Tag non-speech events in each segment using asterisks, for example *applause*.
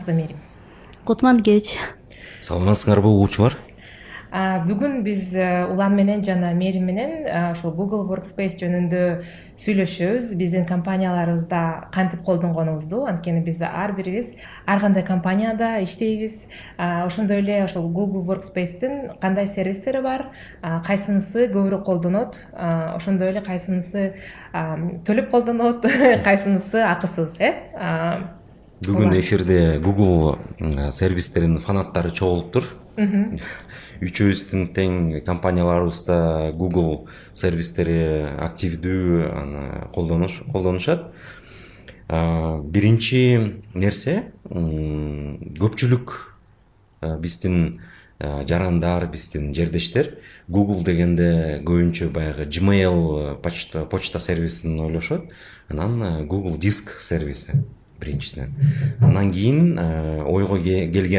саламатсызбы мээрим кутман кеч. Саламатсыңарбы угуучулар бүгүн биз э, улан менен жана мээрим менен ушул google workspace жөнүндө сүйлөшөбүз. Биздин компанияларыбызда кантип колдонгонубузду? Анткени биз ар бирибиз ар кандай компанияда иштейбиз. Ошондой эле ошол google workspaceтин кандай сервистери бар? Кайсынысы көбүрөөк колдонот? Ошондой эле кайсынысы төлөп колдонот? *laughs* Кайсынысы акысыз э бүгүн эфирде google сервистеринин фанаттары чогулуптур *laughs* үчөөбүздүн тең компанияларыбызда google сервистери активдүү аны колдонушат. Биринчи нерсе көпчүлүк биздин жарандар биздин жердештер google дегенде көбүнчө баягы gmail почта сервисин ойлошот. Анан google диск сервиси біріншіден анан кейін ә, ойға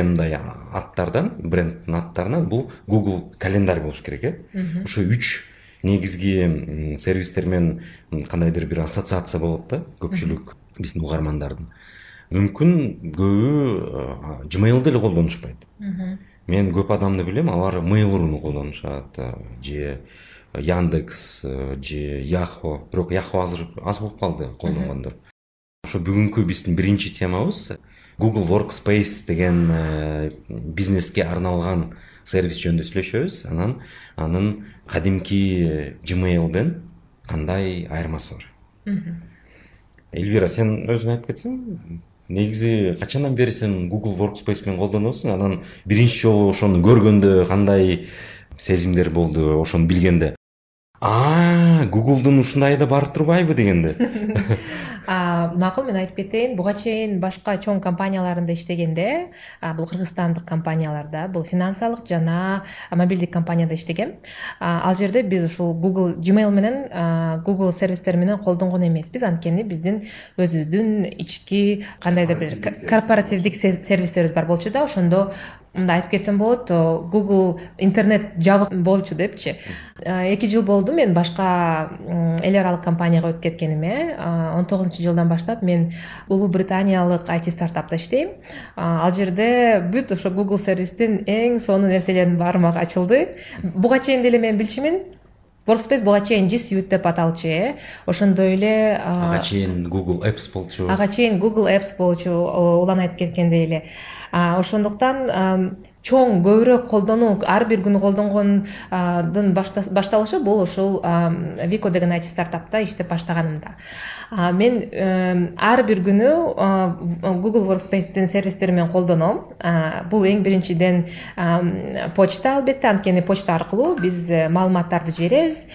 мындай аттардан брендтің аттарынан бұл google календарь болуш керек иә ушу үч негізгі сервистермен қандайдыр бір ассоциация болот да көпшілік біздің угармандардын мүмкін көбү gmailді эле колдонушпайт мен көп адамды билем алар mail.ru'ну колдонушат же яндекс же яхо бирок яхо азыр аз болуп калды колдонгондор ошо бүгүнкү биздин биринчи темабыз. Google workspace деген э, бизнеске арналган сервис жөнүндө сүйлөшөбүз. Анан анын кадимки gmailден кандай айырмасы бар? Эльвира сен өзүң айтып кетсең негизи качандан бери сен google workspace менен колдоносуң? Анан биринчи жолу ошону көргөндө кандай сезимдер болду ошону билгенде? Гуглдун ушундай да бар турбайбы? дегенде. *laughs* макул мен айтып кетейин буга чейин башка чоң компанияларында иштегенде бул кыргызстандык компанияларда бул финансылык жана мобилдик компанияда иштегем. Ал жерде биз ушул google gmail менен google сервистери менен колдонгон эмеспиз. Анткени биздин өзүбүздүн ички кандайдыр бир корпоративдик сервистерибиз бар болчу да ошондо мындай айтып кетсем болот google интернет жабык болчу депчи. Эки жыл болду мен башка эл аралык компанияга өтүп кеткениме. Он тогузунчу жылдан баштап мен улуу британиялык айти стартапта иштейм. Ал жерде бүт ошо google сервистин эң сонун нерселеринин баары мага ачылды. Буга чейин деле мен билчүмүн workspace буга чейин g suite деп аталчу э. Ошондой эле ага чейин google apps болчу. ага чейин google apps болчу улан айтып кеткендей эле. Ошондуктан чоң көбүрөөк колдонуу ар бир күнү колдонгондун башталышы бул ушул вико деген айти стартапта иштеп баштаганымда. Мен ар бир күнү google workspaceтин сервистери менен колдоном. Бул эң биринчиден почта албетте. Анткени почта аркылуу биз э, маалыматтарды жиберебиз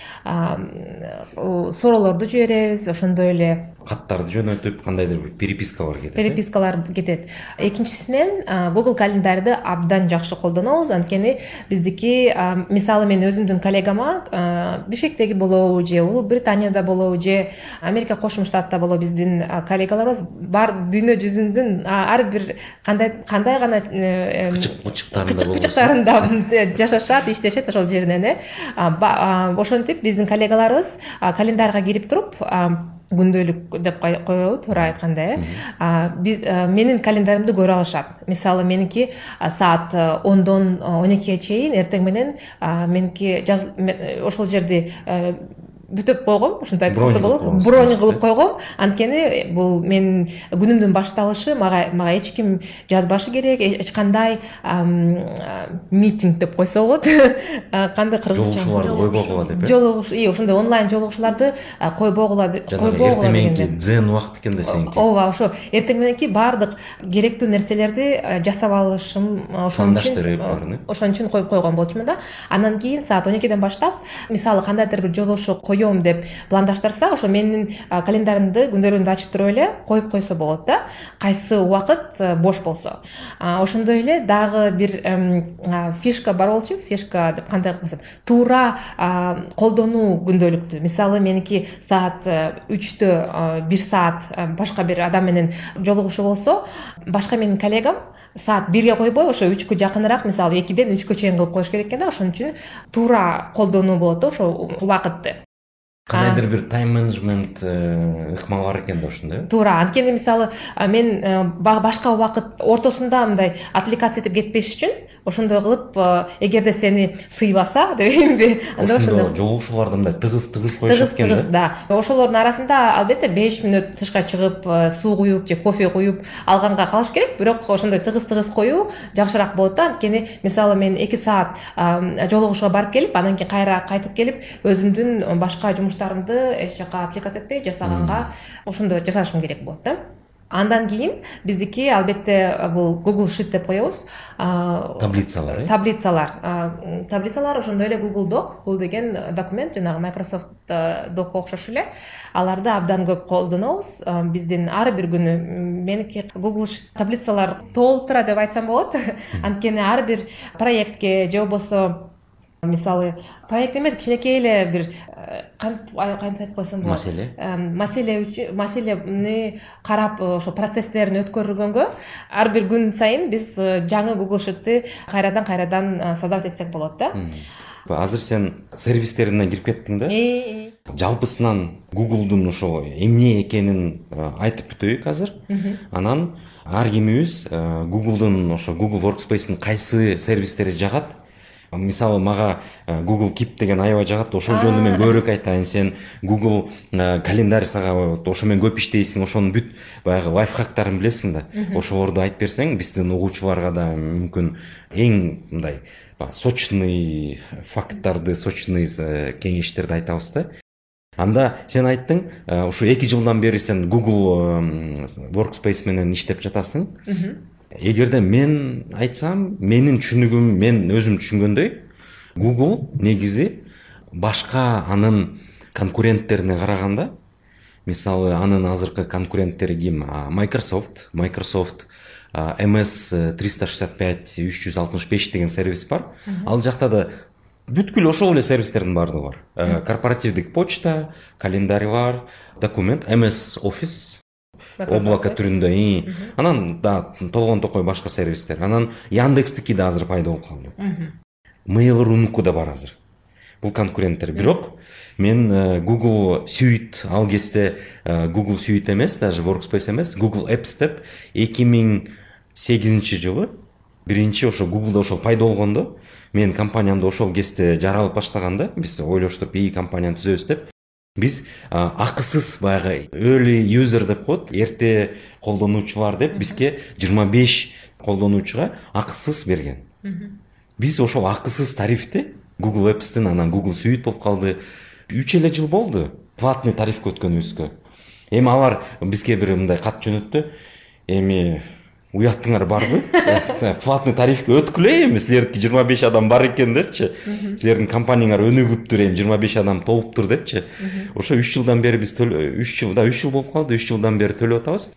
суроолорду жиберебиз ошондой эле каттарды жөнөтүп кандайдыр бир перепискалар кетет перепискалар кетет. Экинчисинен google календарьды абдан жакшы колдонобуз анткени биздики мисалы мен өзүмдүн коллегама бишкектеги болобу же улуу британияда болобу же америка кошмо штатта болобу биздин коллегаларыбыз бар дүйнө жүзүнүн ар бир кандай кандай гана э, кычык бычыктарында бычыктарында жашашат иштешет ошол жеринен э. Ошентип биздин коллегаларыбыз календарьга кирип туруп күндөлүк деп коебу туура айтканда э менин календаримди көрө алышат. Мисалы меники саат э, ондон э, он экиге чейин эртең менен меники ошол жерди э, бүтөп койгом ушинтип болот. бронь кылып койгом. Анткени бул менин күнүмдүн башталышы мага мага эч ким жазбашы керек эч кандай митинг деп койсо болот. *laughs* Кандай кыргызча? Жолугушууларды койбогула деп э жолугуш ошондой онлайн жолугушууларды койбогула койбогула эртең дзен убакыт экен да сеники ооба ошо эртең мененки баардык керектүү нерселерди жасап алышым ошон пландаштырып баарын э ошон үчүн коюп койгон болчумун да. Андан кийин саат он экиден баштап мисалы кандайдыр бир жолугушуу коем деп пландаштырса ошо менин календаримди күндөлүгүмдү ачып туруп эле коюп койсо болот да кайсы убакыт э, бош болсо. Ошондой эле дагы бир фишка бар болчу фишка деп кандай кылып койсом туура колдонуу күндөлүктү. Мисалы меники саат э, үчтө бир саат башка бир адам менен жолугушуу болсо башка менин коллегам саат бирге койбой ошо үчкө жакыныраак мисалы экиден үчкө чейин кылып коюш керек экен да ошон үчүн туура колдонуу болот да ошол убакытты кандайдыр бир тайм менеджмент э, ыкмал бар экен да ошондо туура анткени мисалы мен э, башка убакыт ортосунда мындай отвлекаться этип кетпеш үчүн ошондой кылып эгерде сени сыйласа *laughs* дебейинби анда ошондо жолугушууларды мындай тыгыз тыгыз коюшат экен тыгыз да? ошолордун арасында албетте беш мүнөт тышка чыгып суу куюп же кофе куюп алганга калыш керек. Бирок ошондой тыгыз тыгыз коюу жакшыраак болот да. Анткени мисалы мен эки саат жолугушууга барып келип анан кийин кайра кайтып келип өзүмдүн башка жумуштарымды эч жака отвлекаться этпей жасаганга ошондо жасашым керек болот да. Андан кийин биздики албетте бул google шит деп коебуз. Таблицалар э? таблицалар. Таблицалар ошондой эле google док бул деген документ жанагы microsoft докко окшош эле. Аларды абдан көп колдонобуз. Биздин ар бир күнү меники google шит таблицалар толтура деп айтсам болот. *laughs* Анткени ар бир проектке же болбосо мисалы проект эмес кичинекей эле бир э, кантип айтып койсом болот маселе маселе маселени карап э, ошо процесстерин өткөргөнгө ар бир күн сайын биз э, жаңы google шитти кайрадан кайрадан создавать этсек болот да. Азыр сен сервистерине кирип кеттиң да? Жалпысынан гуглдун ошол эмне экенин айтып бүтөйүк азыр. Анан ар кимибиз гуглдун ошо google workspace'ин кайсы сервистери жагат мисалы мага э, google keep деген аябай жагат ошол жөнүндө мен көбүрөөк айтайын сен google э, календарь сага ошо менен көп иштейсиң ошонун бүт баягы лайфхактарын билесиң да. Ошолорду айтып берсең биздин угуучуларга да мүмкүн эң мындай сочный факттарды сочный э, кеңештерди айтабыз да. Анда сен айттың ушу эки жылдан бери сен google workspace менен иштеп жатасың егер де мен айтсам менің түсінігім мен өзім түсінгендей google негізі башқа анын конкуренттеріне қарағанда мысалы анын азыркы конкуренттери ким microsoft. Microsoft ms 365 365 деген сервис бар. Ал жақта да бүткүл ошол эле сервистердин баардыгы бар. Э, Корпоративдик почта календарь бар документ ms офис облако түрүндө анан дагы толгон токой башка сервистер. Анан яндекстики да азыр пайда болуп калды. Mail рунуку да бар азыр. Бул конкуренттер. Бирок мен э, google suit ал кезде э, google suit эмес даже workspace эмес google apps деп эки миң сегизинчи жылы биринчи ошо гуглда ошол пайда болгондо менин компаниямды ошол кезде жаралып баштаганда биз ойлоштуруп ии компанияны түзөбүз деп биз акысыз баягы early user деп коет эрте колдонуучулар деп бизге жыйырма беш колдонуучуга акысыз берген. Биз ошол акысыз тарифти google appстин анан google suit болуп калды үч эле жыл болду платный тарифке өткөнүбүзгө эми алар бизге бир мындай кат жөнөттү. Эми уятыңар барбы платный тарифке өткүлө эми силердики жыйырма беш адам бар экен депчи силердин компанияңар өнүгүптүр эми жыйырма беш адам толуптур депчи ошо үч жылдан бери биз үч жыл да үч жыл болуп калды үч жылдан бери төлөп атабыз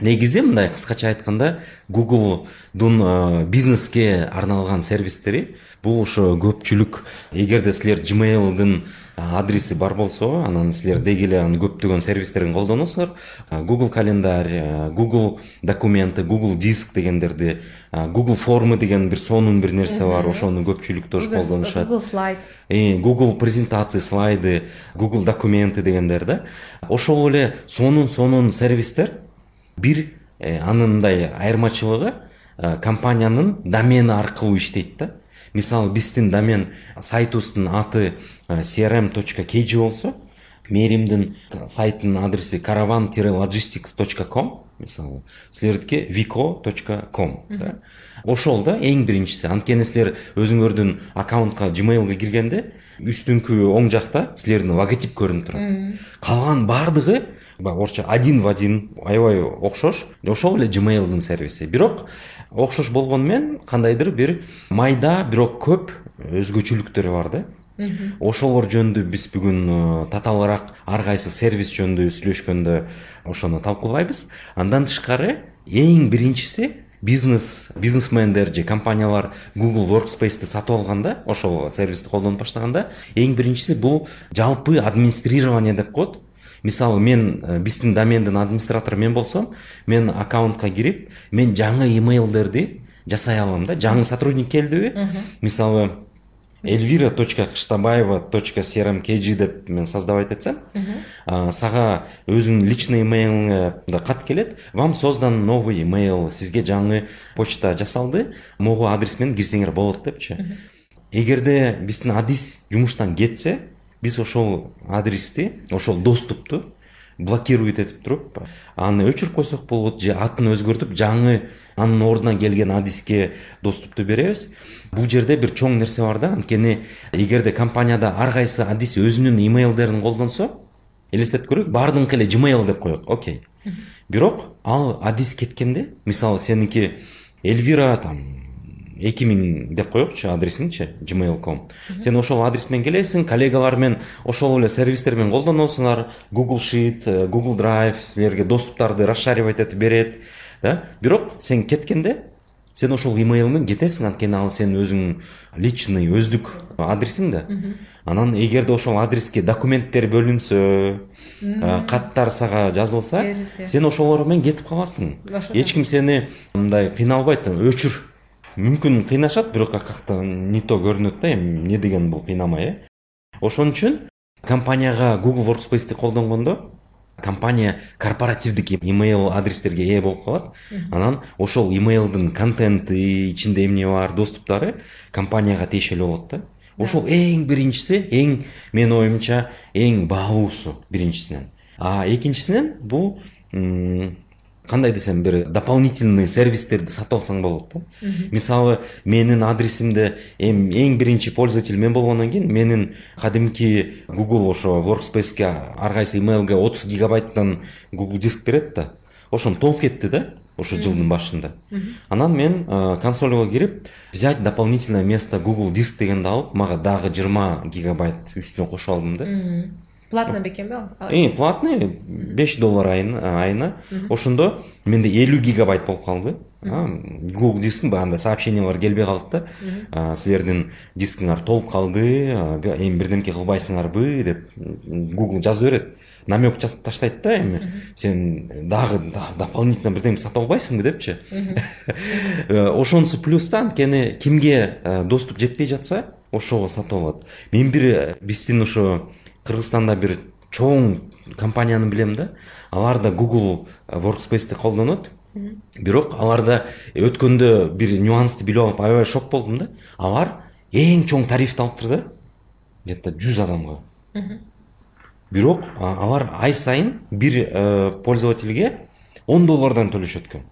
негизи мындай кыскача айтканда гуглдун бизнеске арналган сервистери бул ошо көпчүлүк эгерде силер gmailдын адреси бар болсо анан силер деги эле анын көптөгөн сервистерин колдоносуңар google календарь google документы google диск дегендерди google формы деген бир сонун бир нерсе бар ошону көпчүлүк тоже колдонушат. Google слайд. Google презентация слайды google документы дегендер да. Ошол эле сонун сонун сервистер бир ә, e, анындай айырмачылыгы ә, компанияның домені арқылы иштейт да. Мисалы биздин домен сайтыбыздын аты crm.kg болсо мэримдин сайтынын адреси caravan тире logistics точка com мисалы силердики vico точка com да? Ошол да эң биринчиси анткени силер өзүңөрдүн аккаунтка gmailга киргенде үстүңкү оң жакта силердин логотип көрүнүп турат калган баардыгы баягы орусча один в один аябай окшош ошол эле gmailдын сервиси бирок окшош болгону менен кандайдыр бир майда бирок көп өзгөчөлүктөрү бар да. Ошолор жөнүндө биз бүгүн э, татаалыраак ар кайсы сервис жөнүндө сүйлөшкөндө ошону талкуулайбыз. Андан тышкары эң биринчиси бизнес бизнесмендер же компаниялар google workspace'ти сатып алганда ошол сервисти колдонуп баштаганда эң биринчиси бул жалпы администрирование деп коет мисалы мен э, биздин домендин администратору мен болсом мен аккаунтка кирип мен жаңы имейлдерди жасай алам да жаңы сотрудник келдиби. Мисалы эльвира точка кыштабаева точка crmkg деп мен создавать этсем сага өзүңдүн личный имейлиңе кат келет. Вам создан новый имейл сизге жаңы почта жасалды могу адрес менен кирсеңер болот депчи. Эгерде биздин адис жумуштан кетсе биз ошол адрести ошол доступту блокировать этип туруп аны өчүрүп койсок болот же атын өзгөртүп жаңы анын ордуна келген адиске доступту беребиз. Бул жерде бир чоң нерсе бар да анткени эгерде компанияда ар кайсы адис өзүнүн имейлдерин колдонсо элестетип көрөйүк баардыгыкы эле gmail деп коелук окей. Бирок ал адис кеткенде мисалы сеники эльвира там эки миң деп коелукчу адресиңчи gmail ком сен ошол адрес менен келесиң коллегалар менен ошол эле сервистер менен колдоносуңар google sheet э, google drive силерге доступтарды расшаривать этип берет да? Бирок сен кеткенде сен ошол имейл менен кетесиң анткени ал сенин өзүңдүн личный өздүк адресиң да анан эгерде ошол адреске документтер бөлүнсө каттар сага жазылса сен ошолор менен кетип каласың эч ким сени мындай кыйналбайт өчүр. Мүмкүн кыйнашат бирок как то не то көрүнөт да эми эмне деген бул кыйнамай э. Ошон үчүн компанияга google workspaceти колдонгондо компания корпоративдик имейл адрестерге ээ болуп калат. Анан ошол имейлдин контенти ичинде эмне бар доступтары компанияга тиешелүү болот да. Ошол эң биринчиси эң менин оюмча эң баалуусу биринчисинен. А экинчисинен бул қандай десем бір дополнительный сервистерді сатып алсаң болады да. Мысалы менің адресімді ең бірінші пользователь мен болғаннан кейін менің кәдімгі google ошо workspaceке әрқайсы емейлге отыз гигабайттан google диск береді да. Ошоны толып кетті да ошо жылдың башында анан мен ә, консольға кіріп взять дополнительное место google диск дегенді алып мага дағы 20 гигабайт үстіне кошо алдым да платно бекен бе ал платный беш доллар айына ошондо менде элүү гигабайт болуп калды. Google диским баягындай сообщениялар келбей калды да. Силердин дискиңар толуп калды эми бирдемке кылбайсыңарбы деп google жаза берет. Намек жазып таштайт да эми. Сен дагы дополнительно бирдеме сатып албайсыңбы депчи? *laughs* Ошонусу плюс да анткени кимге доступ жетпей жатса ошого сатып алат. Мен бир биздин ошо кыргызстанда бир чоң компанияны билем да алар да google workspaceти колдонот. Бирок аларда өткөндө бир нюансты билип алып аябай шок болдум да. Алар эң чоң тарифти алыптыр да где то жүз адамга. Бирок алар ай сайын бир э, пользовательге он доллардан төлөшөт экен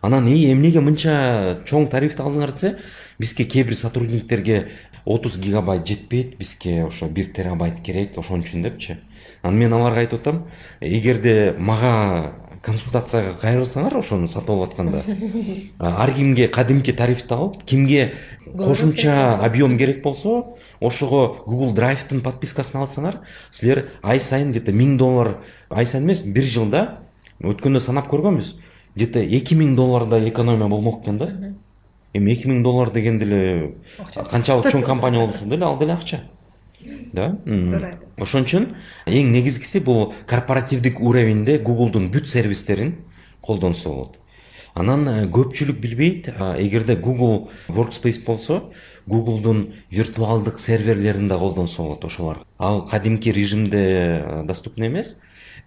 анан эй эмнеге мынча чоң тарифти алдыңар десе бизге кээ бир сотрудниктерге отуз гигабайт жетпейт бизге ошо бир терабайт керек ошон үчүн депчи. Анан мен аларга айтып атам эгерде мага консультацияга кайрылсаңар ошону сатып алып атканда *laughs* ар кимге кадимки тарифти алып кимге кошумча объем керек болсо ошого google драйвдын подпискасын алсаңар силер ай сайын где то миң доллар ай сайын эмес бир жылда өткөндө санап көргөнбүз где то эки миң доллардай экономия болмок экен да. Эми эки миң доллар деген деле канчалык чоң компания болсо деле ал деле акча да? Ошон үчүн эң негизгиси бул корпоративдик уровеньде гуглдун бүт сервистерин колдонсо болот анан э, көпчүлүк билбейт эгерде google workspace болсо гуглдун виртуалдык серверлерин да колдонсо болот ошолор ал кадимки режимде э, доступный эмес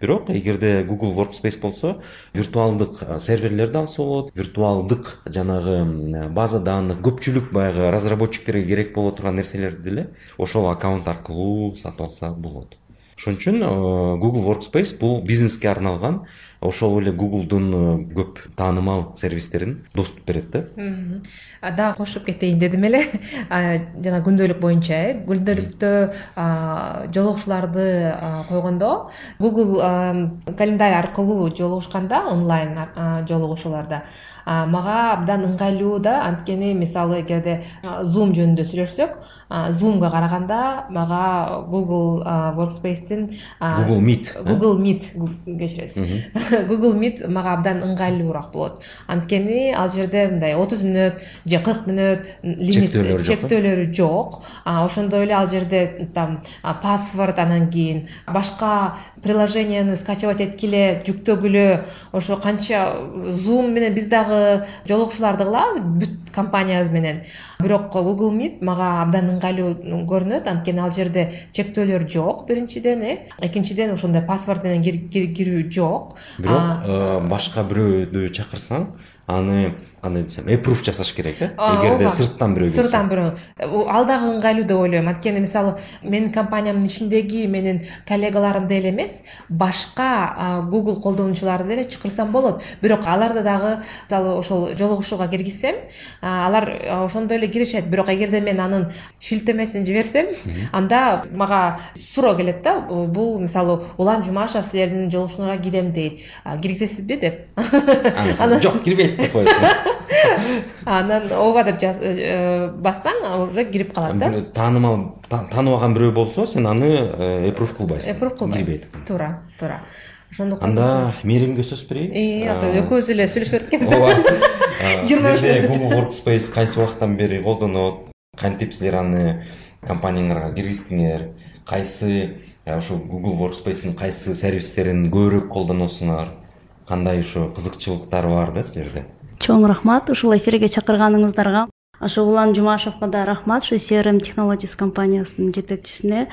бирок эгерде google workspace болсо виртуалдык серверлерди алса болот виртуалдык жанагы база данных көпчүлүк баягы разработчиктерге керек боло турган нерселерди деле ошол аккаунт аркылуу сатып алса болот. Ошон үчүн google workspace бул бизнеске арналган ошол эле гуглдун э, көп таанымал сервистерин доступ берет да. Дагы кошуп кетейин дедим эле. *laughs* Жана күндөлүк боюнча э күндөлүктө жолугушууларды койгондо google календарь аркылуу жолугушканда онлайн жолугушууларда. Мага абдан ыңгайлуу да анткени мисалы эгерде zoom жөнүндө сүйлөшсөк zoomга караганда мага google workspace'тин google meet google meet кечиресиз *laughs* google meet мага абдан ыңгайлуураак болот. Анткени ал жерде мындай отуз мүнөт же кырк мүнөт чектөөлөрү жок чектөөлөрү жок. Ошондой эле ал жерде там паспорт анан кийин башка приложенияны скачивать эткиле жүктөгүлө ошо канча zoom менен биз дагы жолугушууларды кылабыз бүт компаниябыз менен. Бирок google meet мага абдан ыңгайлуу көрүнөт. Анткени ал жерде чектөөлөр жок биринчиден э. Экинчиден ошондой паспорт менен кирүү жок бирок э, башка бирөөдү чакырсаң аны кандай десем эпруф жасаш керек э? Эгерде сырттан бирөө келсе. Сырттан бирөө. Ал дагы ыңгайлуу деп ойлойм. Анткени мисалы менин компаниямдын ичиндеги менин коллегаларым деле эмес башка google колдонуучуларды деле чакырсам болот. Бирок аларды дагы мисалы ошол жолугушууга киргизсем алар ошондой эле киришет. Бирок эгерде мен анын шилтемесин жиберсем анда мага суроо келет да. Бул мисалы улан жумашев силердин жолугушууңарга кирем дейт. Киргизесизби деп. Анан жок кирбейт деп коесуң *laughs* *laughs* анан ооба деп э, бассаң уже кирип калат да? Таанымал тааныбаган бирөө болсо сен аны эпруф кылбайсың. Эпруф кылбайм кирбейт туура туура ошондуктан анда мээримге сөз берейин экөөбүз эле сүйлөшүп *laughs* бердик экенбиз ооба *laughs* жыйырма үч google workspace кайсы убакыттан бери колдонот кантип силер аны компанияңарга киргиздиңер кайсы ушул google workspace'in кайсы сервистерин көбүрөөк колдоносуңар? Кандай ушу кызыкчылыктар бар да силерде? Чоң рахмат. Ушул эфирге чакырганыңыздарга ошо улан жумашевго да рахмат. Ушу crm technologies компаниясынын жетекчисине.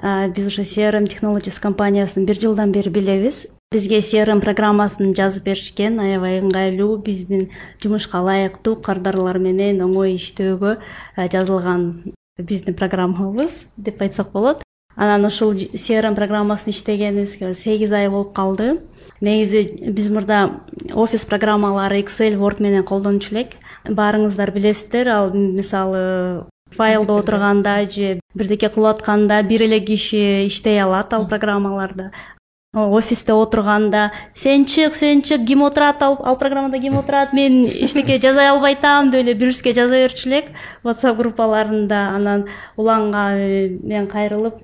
Биз ушу crm technologies компаниясын бир жылдан бери билебиз. Бизге crm программасын жазып беришкен аябай ыңгайлуу биздин жумушка ылайыктуу кардарлар менен оңой иштөөгө жазылган биздин программабыз деп айтсак болот. Анан ушул crm программасын иштегенибизге сегиз ай болуп калды. Негизи биз мурда офис программалары excel word менен колдончу элек. Баарыңыздар билесиздер ал мисалы файлдо отурганда же бирдеке кылып атканда бир эле киши иштей алат ал программаларда офисте отурганда сен чык сен чык ким отурат ал программада ким отурат мен эчтеке жаза албай атам деп эле бири бирибизге жаза берчү элек. Whatsapp группаларында анан уланга мен кайрылып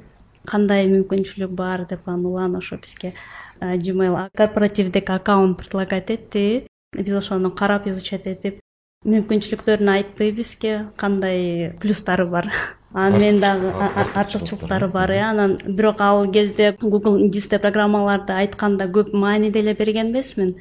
кандай мүмкүнчүлүк бар деп анан улан ошо бизге gmail корпоративдик аккаунт предлагать этти. Биз ошону карап изучать этип. Мүмкүнчүлүктөрүн айтты бизге кандай плюстары бар. *laughs* Анан мен дагы артыкчылыктары бар э анан бирок ал кезде google дисте программаларды айтканда көп маани деле берген эмесмин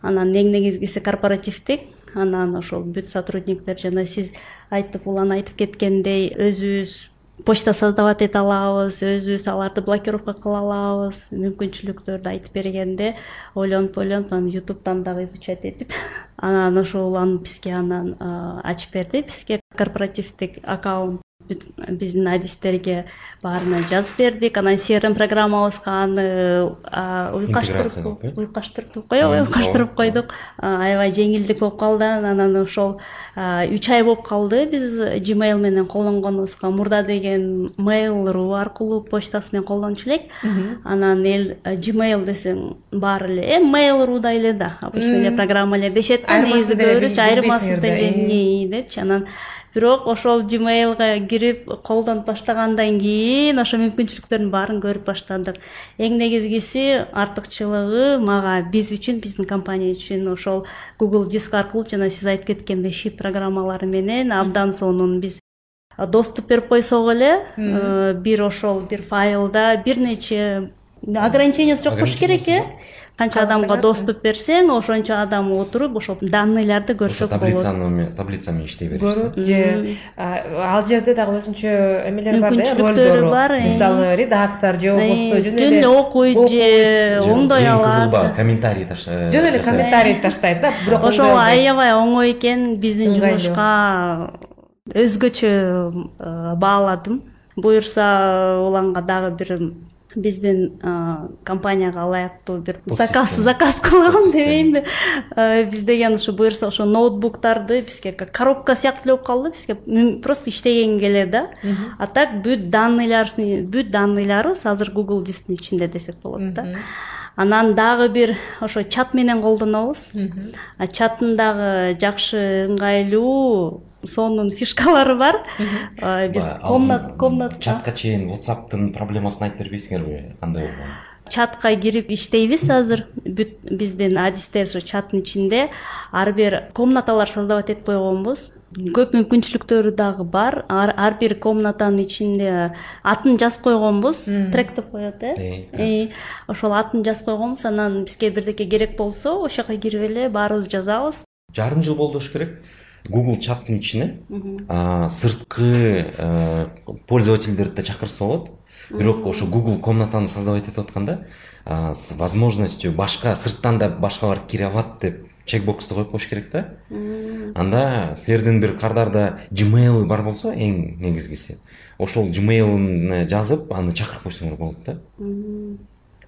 анан эң негизгиси корпоративдик анан ошол бүт сотрудниктер жана сиз айтып улан айтып кеткендей өзүбүз почта создавать эте алабыз өзүбүз аларды блокировка кыла алабыз мүмкүнчүлүктөрдү айтып бергенде ойлонуп ойлонуп анан ютубтан дагы изучать этип *laughs* анан ошол улан бизге анан ачып берди бизге корпоративдик аккаунт биздин адистерге баарына жазып бердик анан crm программабызга аны уюкаштырып уюкаштырдык коебу уюкаштырып койдук аябай жеңилдик болуп калды анан ошол үч ай болуп калды биз gmail менен колдонгонубузга мурда деген mail ру аркылуу почтасы менен колдончу элек анан эл gmail десең баары эле э mail руда эле да обычный эле программа эле дешет да негизи көбүрөөчү айырмасы деле эмне депчи анан бирок ошол gmailга кирип колдонуп баштагандан кийин ошо мүмкүнчүлүктөрдүн баарын көрүп баштадык. Эң негизгиси артыкчылыгы мага биз үчүн биздин компания үчүн ошол google диск аркылуу жана сиз айтып кеткендей шит программалары менен абдан сонун. Биз доступ берип койсок эле э, бир ошол бир файлда бир нече ограничениясы жок болуш керек э канча адамга доступ берсең ошончо адам отуруп ошол данныйларды көрсө болот. таблицаны таблица менен иштей беришет көрөт же ал жерде дагы өзүнчө эмелери бар да мүмкүнчүлүктөрү бар э. мисалы редактор же болбосо жөн эле окуйт же оңдой алат. кызыл баягы комментарий таштайт жөн эле комментарий таштайт да бирок ошол аябай оңой экен биздин жумушка өзгөчө э, бааладым. Буюрса уланга дагы бир биздин компанияга ылайыктуу бир заказ заказ кылган дебейинби биз деген ушу буюрса ошо ноутбуктарды бизге как коробка сыяктуу эле болуп калды бизге просто иштегенге эле да. А так бүт данныйларын бүт данныйларыбыз азыр google дисктин ичинде десек болот да. Анан дагы бир ошо чат менен колдонобуз. Чатын дагы жакшы ыңгайлуу сонун фишкалары бар. Биз комнат комнат чатка чейин whatsappтын проблемасын айтып бербейсиңерби кандай болгонун чатка кирип иштейбиз азыр. Бүт биздин адистер ушу чаттын ичинде. Ар бир комнаталар создавать этип койгонбуз. Көп мүмкүнчүлүктөрү дагы бар. Ар бир комнатанын ичинде атын жазып койгонбуз. Трек деп коет э? Ошол атын жазып койгонбуз. Анан бизге бирдеке керек болсо ошол жака кирип эле баарыбызды жазабыз. Жарым жыл болду болуш керек google чаттын ичине сырткы пользовательдерди да чакырса болот. Бирок ошо google комнатаны создавать этип атканда с возможностью башка сырттан да башкалар кире алат деп чекбоксту коюп коюш керек да. Анда силердин бир каардарда gmail бар болсо эң негизгиси. Ошол gmailн жазып аны чакырып койсоңор болот да.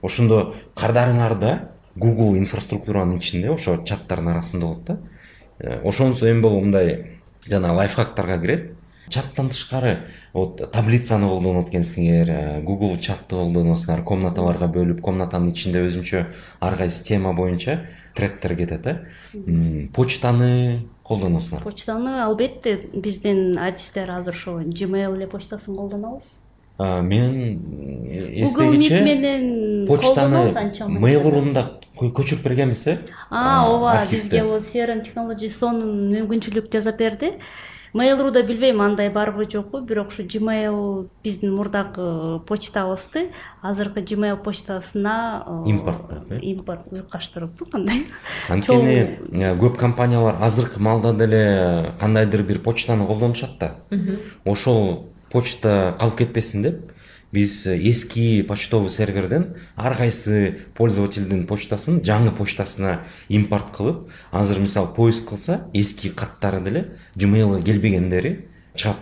Ошондо кардарыңарда google инфраструктуранын ичинде ошо чаттардын арасында болот да ошонусу эми болуп мындай жана лайфхактарга кирет. Чаттан тышкары вот таблицаны колдонот экенсиңер э, google чатты колдоносуңар комнаталарга бөлүп комнатанын ичинде өзүнчө ар кайсы тема боюнча тректер кетет э. Почтаны колдоносуңар. Почтаны албетте биздин адистер азыр ошо gmail эле почтасын колдонобуз. Мен эстегиче менен почтаны mail рунда көчүрүп бергенбиз э? Ооба бизге бул crm technology сонун мүмкүнчүлүк жасап берди. Mailrуда билбейм андай барбы жокпу бирок ушу gmail биздин мурдагы почтабызды азыркы gmail почтасына э, импорт э? импорт уйкаштырыппы кандай анткени э, көп компаниялар азыркы маалда деле кандайдыр бир почтаны колдонушат да. Ошол почта калып кетпесин деп биз эски почтовый серверден ар кайсы пользовательдин почтасын жаңы почтасына импорт кылып азыр мисалы поиск кылса эски каттары деле gmailга келбегендери чыгат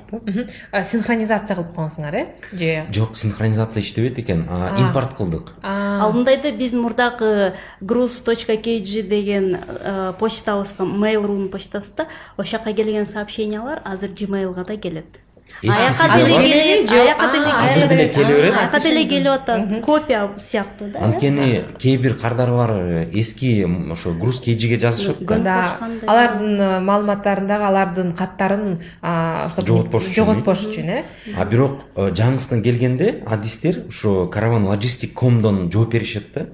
да синхронизация кылып койгонсуңар э? Же жок синхронизация иштебейт экен импорт кылдык ал мындай да биздин мурдагы груз точка kg деген почтабызга mailрунун почтасы да ошол жака келген сообщениялар азыр gmailга да келет аяка деле азыр деле келе берет. аяка деле келип атат. Копия сыяктуу да анткени кээ бир каардар бар эски ошо груз kgге жазышат да. Алардын э, маалыматтарын дагы алардын каттарын жоготпош үчүн жоготпош үчүн э? А бирок э, жаңысынан келгенде адистер ошо караван logistic комдон жооп беришет да.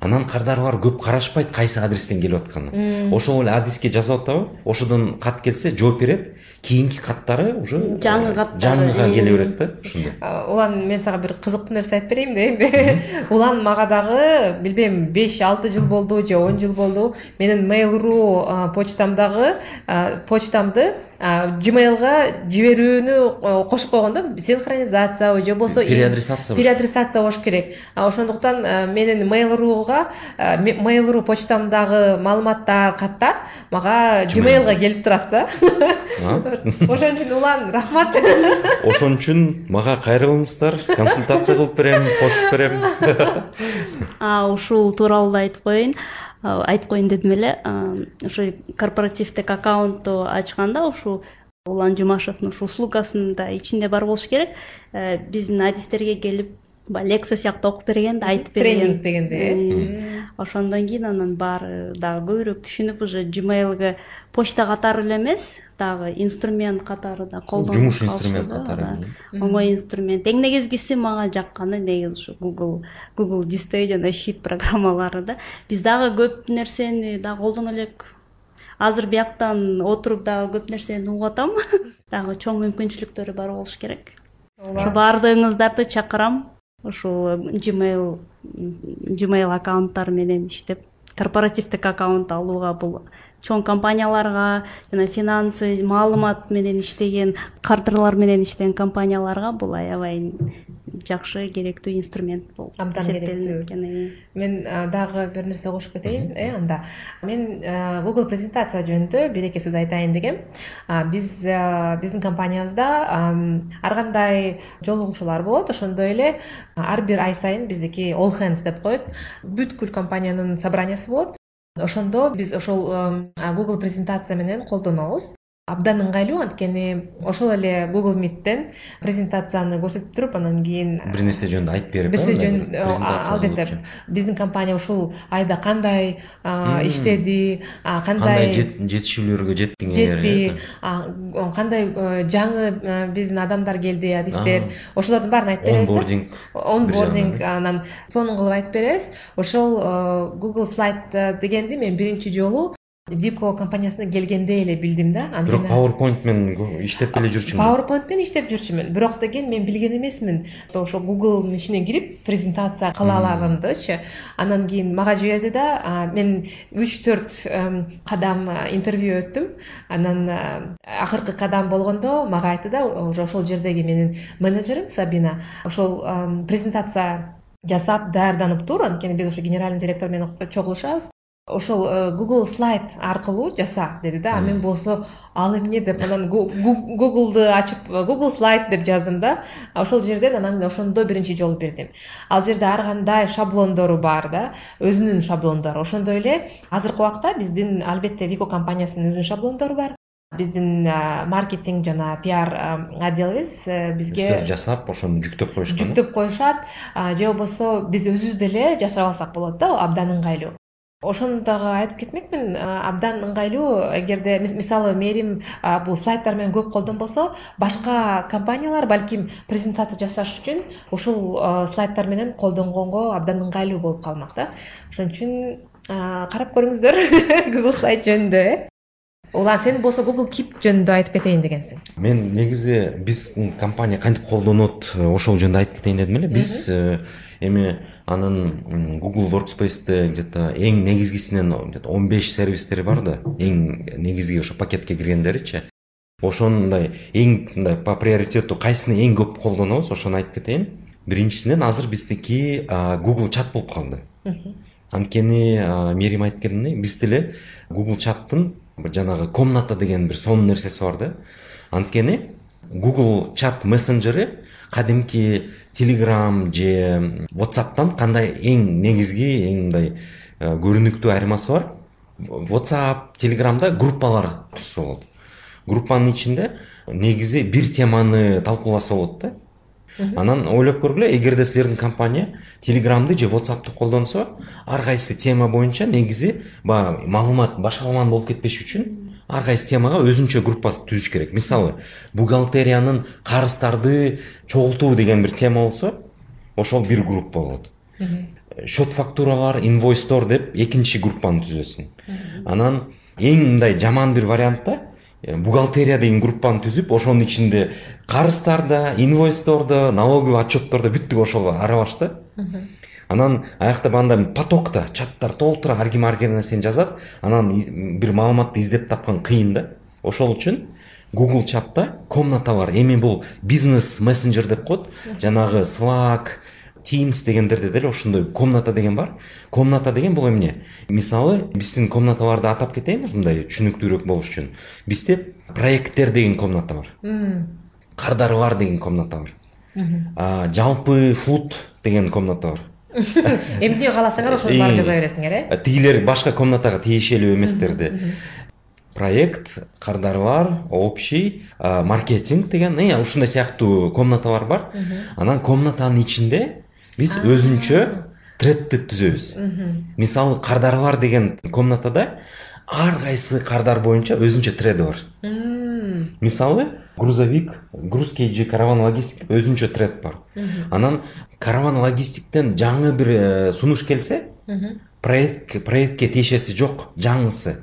Анан каардар бар көп карашпайт кайсы адрестен келип атканын ошол эле адиске жазып атабы ошодон кат келсе жооп берет. Кийинки каттары уже каттары жаңыга келе берет да ошондой *laughs* улан мен сага бир кызыктуу нерсе айтып берейин да улан мага дагы билбейм беш алты жыл болду же он жыл болду менин mail ru почтамдагы почтамды gmailга жиберүүнү кошуп койгондо синхронизациябы же болбосо переадресация переадресация болуш керек. Ошондуктан менин mail ruга mail ru почтамдагы маалыматтар каттар мага gmailга келип турат да. *laughs* Ошон үчүн улан рахмат. *laughs* Ошон үчүн мага кайрылыңыздар. Консультация кылып берем кошуп берем. *laughs* Ушул тууралуу да айтып коеюн айтып коеюн дедим эле ошо корпоративдик аккаунтту ачканда ушул улан жумашевдин ушул услугасында ичинде бар болуш керек. Э, биздин адистерге келип баягы лекция сыяктуу окуп берген да айтып берген. Тренинг дегенде э ошондон кийин анан баары дагы көбүрөөк түшүнүп уже gmailге почта катары эле эмес дагы инструмент катары да колдонуп жумуш инструмент катары оңой инструмент. Эң негизгиси мага жакканы негизи ушу google google display жана щит программалары да. Биз дагы көп нерсени дагы колдоно элек. Азыр бияктан отуруп дагы көп нерсени угуп атам *laughs* дагы чоң мүмкүнчүлүктөрү бар болуш керек. Ошо баардыгыңыздарды чакырам. Ушул gmail gmail аккаунттары менен иштеп корпоративдик аккаунт алууга бул чоң компанияларга жана финансы маалымат менен иштеген кардырлар менен иштеген компанияларга бул аябай жакшы керектүү инструмент болуп абдан керектүү. мен дагы бир нерсе кошуп кетейин э анда. Мен google презентация жөнүндө бир эки сөз айтайын дегем. Биз биздин компаниябызда ар кандай жолугушуулар болот. Ошондой эле ар бир ай сайын биздики all hands деп коет. Бүткүл компаниянын собраниясы болот. Ошондо биз ошол google презентация менен колдонобуз абдан ыңгайлуу анткени ошол эле google meettен презентацияны көрсөтүп туруп анан кийин бир нерсе жөнүндө айтып берип бир нерсе э, жөн албетте биздин компания ушул айда кандай иштеди кандай жетишүүлөргө жеттиңер жетти э, кандай э, жаңы биздин адамдар келди адистер ошолордун баарын айтып беребиз онбординг онбординг анан сонун кылып айтып беребиз. Ошол google slide дегенди мен биринчи жолу вико компаниясына келгенде эле билдим да бирок powerpoint менен иштеп эле жүрчүмүн. Powerpoint менен иштеп жүрчүмүн. Бирок деген мен билген эмесмин. Ошо гуглдун ичине кирип презентация кыла аларымдычы анан кийин мага жиберди да мен үч төрт кадам интервью өттүм. Анан акыркы кадам болгондо мага айтты да уже ошол жердеги менин менеджерим сабина. Ошол презентация жасап даярданып тур. Анткени биз ошо генеральный директор менен чогулушабыз. Ошол э, google слайд аркылуу жаса деди да а мен болсо ал эмне деп анан гуглду ачып google слайд деп жаздым да ошол жерден анан ошондо биринчи жолу бирдим. Ал жерде ар кандай шаблондору бар да өзүнүн шаблондору. Ошондой эле азыркы убакта биздин албетте вико компаниясынын өзүнүн шаблондору бар. Биздин маркетинг жана пиар отделибиз э, бизге жасап ошону жүктөп коюшат жүктөп коюшат. Же болбосо биз өзүбүз деле жасап алсак болот да абдан ыңгайлуу ошону дагы айтып кетмекмин. Абдан ыңгайлуу эгерде мисалы мээрим бул слайддар менен көп колдонбосо башка компаниялар балким презентация жасаш үчүн ушул слайддар менен колдонгонго абдан ыңгайлуу болуп калмак да. Ошон үчүн карап көрүңүздөр. *laughs* Google слайд жөнүндө э. Улан сен болсо google кип жөнүндө айтып кетейин дегенсиң. Мен негизи биздин компания кантип колдонот ошол жөнүндө айтып кетейин дедим эле. Биз э, эми анын google workspaceте где то эң негизгисинен где то он беш сервистери бар да эң негизги ошо пакетке киргендеричи ошондой эң мындай по приоритету кайсыны эң көп колдонобуз ошону айтып кетейин биринчисинен азыр биздики google чат болуп калды анткени мээрим айтып кеткендей биз деле google чаттын жанагы комната деген бир сонун нерсеси бар да анткени google чат мессенджери кадимки телеграм же whatsappтан кандай эң негизги эң мындай э, көрүнүктүү айырмасы бар? Whatsapp телеграмда группалар түзсө болот. Группанын ичинде негизи бир теманы талкууласа болот да. Анан ойлоп көргүлө эгерде силердин компания телеграмды же whatsappты колдонсо ар кайсы тема боюнча негизи баягы маалымат башаламан болуп кетпеш үчүн ар кайсы темага өзүнчө группа түзүш керек. Мисалы бухгалтериянын карыздарды чогултуу деген бир тема болсо ошол бир группа болот счет фактуралар инвойстор деп экинчи группаны түзөсүң анан эң мындай жаман бир вариант да э, бухгалтерия деген группаны түзүп ошонун ичинде карыздар инвойстор да налоговый отчеттор да бүттүк ошол аралаш да анан аякта баягындай потокто чаттар толтура ар ким ар нерсени жазат. Анан бир маалыматты издеп тапкан кыйын да. Ошол үчүн google чатта комната бар эми бул бизнес мессенджер деп коет жанагы slack teams дегендерде деле ошондой комната деген бар. Комната деген бул эмне? Мисалы биздин комнаталарды атап кетейин мындай түшүнүктүүрөөк болуш үчүн. Бизде проекттер деген комната бар. Кардары бар деген комната бар. Жалпы фуд деген комната бар. *laughs* эмне кааласаңар ошонун баарын жаза бересиңер э? тигилер башка комнатага тиешелүү эместерди проект кардары бар общий маркетинг деген ушундай сыяктуу комнаталар бар. Анан комнатанын ичинде биз өзүнчө тредти түзөбүз. Мисалы кардары бар деген комнатада ар кайсы кардар боюнча өзүнчө треди бар. Мисалы грузовик груз kg караван логистик өзүнчө тред бар. Анан караван логистиктен жаңы бир э, сунуш келсе проектке тиешеси жок жаңысы.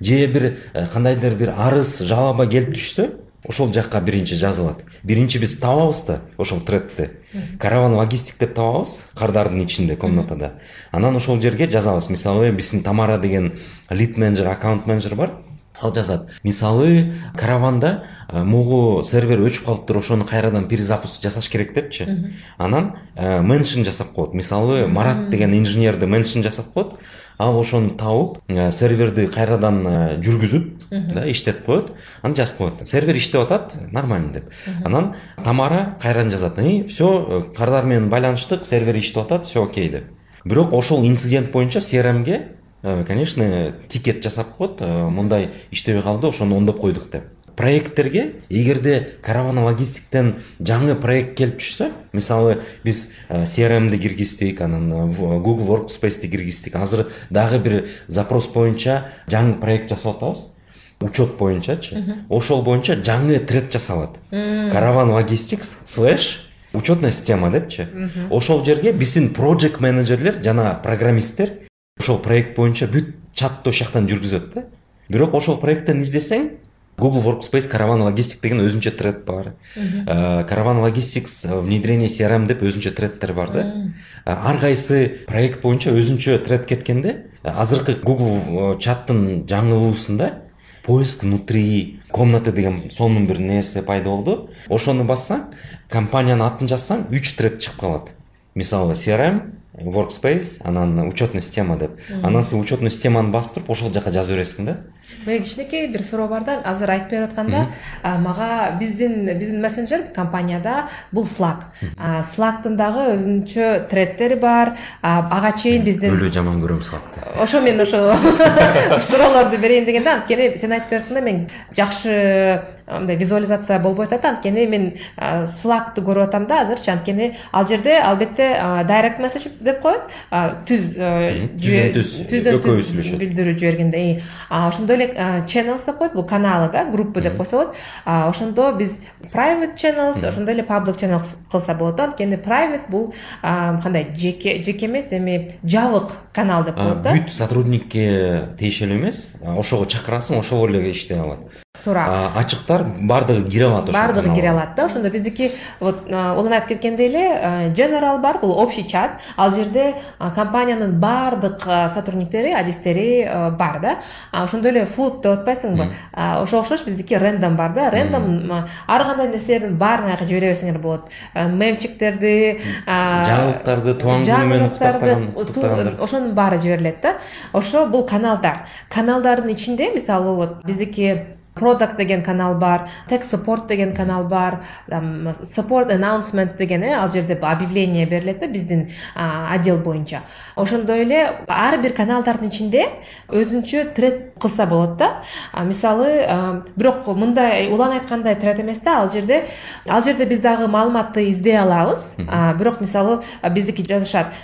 Же бир э, кандайдыр бир арыз жалоба келип түшсө ошол жакка биринчи жазылат. Биринчи биз табабыз да ошол тредти караван логистик деп табабыз кардардын ичинде комнатада. Анан ошол жерге жазабыз. Мисалы биздин тамара деген лид менеджер аккаунт менеджер бар. Ал жазат мисалы караванда могу сервер өчүп калыптыр ошону кайрадан перезапуск жасаш керек депчи. Анан меншн жасап коет. Мисалы марат деген инженерди меншн жасап коет ал ошону табып серверди кайрадан жүргүзүп да иштетип коет. Анан жазып коет. Сервер иштеп атат нормально деп. Анан тамара кайрадан жазат все кардар менен байланыштык сервер иштеп атат все окей деп. Бирок ошол инцидент боюнча crmге Э, конечно тикет жасап коет э, мындай иштебей калды ошону оңдоп койдук деп. Проекттерге эгерде караван логистиктен жаңы проект келип түшсө мисалы биз crmди киргиздик анан google workspaceди киргиздик азыр дагы бир запрос боюнча жаңы проект жасап атабыз. Учет боюнчачы. Ошол боюнча жаңы тред жасалат. Караван логистикс слэш учетная система депчи. Ошол жерге биздин project менеджерлер жана программисттер ошол проект боюнча бүт чатты ошол жактан жүргүзөт да. Бирок ошол проекттен издесең google workspace караван логистик деген өзүнчө тред бар. Караван логистикс внедрение crm деп өзүнчө тредтер бар да. Ар кайсы проект боюнча өзүнчө тред кеткенде азыркы google чаттын жаңылуусунда поиск внутри комнаты деген сонун бир нерсе пайда болду. Ошону бассаң компаниянын атын жазсаң үч тред чыгып калат. Мисалы crm workspace анан учетный система деп. Анан сен учетный системаны басып туруп ошол жака жаза бересиң да кичинекей бир суроо бар да. Азыр айтып берип атканда мага биздин биздин мессенджер компанияда бул slack. Слактын дагы өзүнчө тредтери бар. Ага чейин биздин өлө жаман көрөм слакты ошо мен ошо *laughs* суроолорду берейин деген да анткени сен айтып берип атканда мен жакшы мындай визуализация болбой атат анткени мен слакты көрүп атам да азырчы анткени ал жерде албетте direct message деп коет. Түз түздөн түз түздөн түз билдирүү жибергенде. Ошондой эле channels деп коет бул каналы да группа деп койсо болот ошондо биз private channels ошондой эле public channels кылса болот да. Анткени private бул кандай жеке жеке эмес эми жабык канал деп коет да. бүт сотрудникке тиешелүү эмес. Ошого чакырасың ошол эле иштей алат туура ачыктар баардыгы кире алат баардыгы кире алат да. Ошондо биздики вот улан айтып кеткендей эле general бар бул общий чат. Ал жерде компаниянын баардык сотрудниктери адистери бар да. Ошондой эле флут деп атпайсыңбы? Ошого окшош биздики рендом бар да. Рендом ар кандай нерселердин баарын аяка жибере берсеңер болот. Мемчиктерди жаңылыктарды тубан күнү менен куттуктагандар ошонун баары жиберилет да. Ошо бул каналдар. Каналдардын ичинде мисалы вот биздики product деген канал бар tech support деген канал бар support announcement деген э ал жерде объявление берилет да биздин отдел боюнча ошондой эле ар бир каналдардын ичинде өзүнчө тред кылса болот да. Мисалы бирок мындай улан айткандай тред эмес да ал жерде ал жерде биз дагы маалыматты издей алабыз. Бирок мисалы биздики жазышат.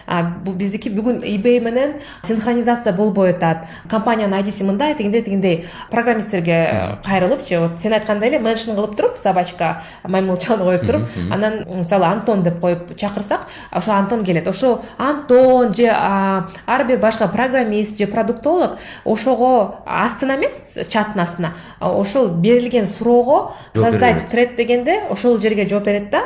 Биздики бүгүн ebay менен синхронизация болбой атат. Компаниянын айдиси мындай тигиндей тигиндей программисттерге кайрылыпчы вот сен айткандай эле меншн кылып туруп собачка маймылчаны коюп туруп анан мисалы антон деп коюп чакырсак ошо антон келет. Ошо антон же ар бир башка программист же продуктолог ошого астына эмес чаттын астына ошол берилген суроого создать тред дегенде ошол жерге жооп берет да.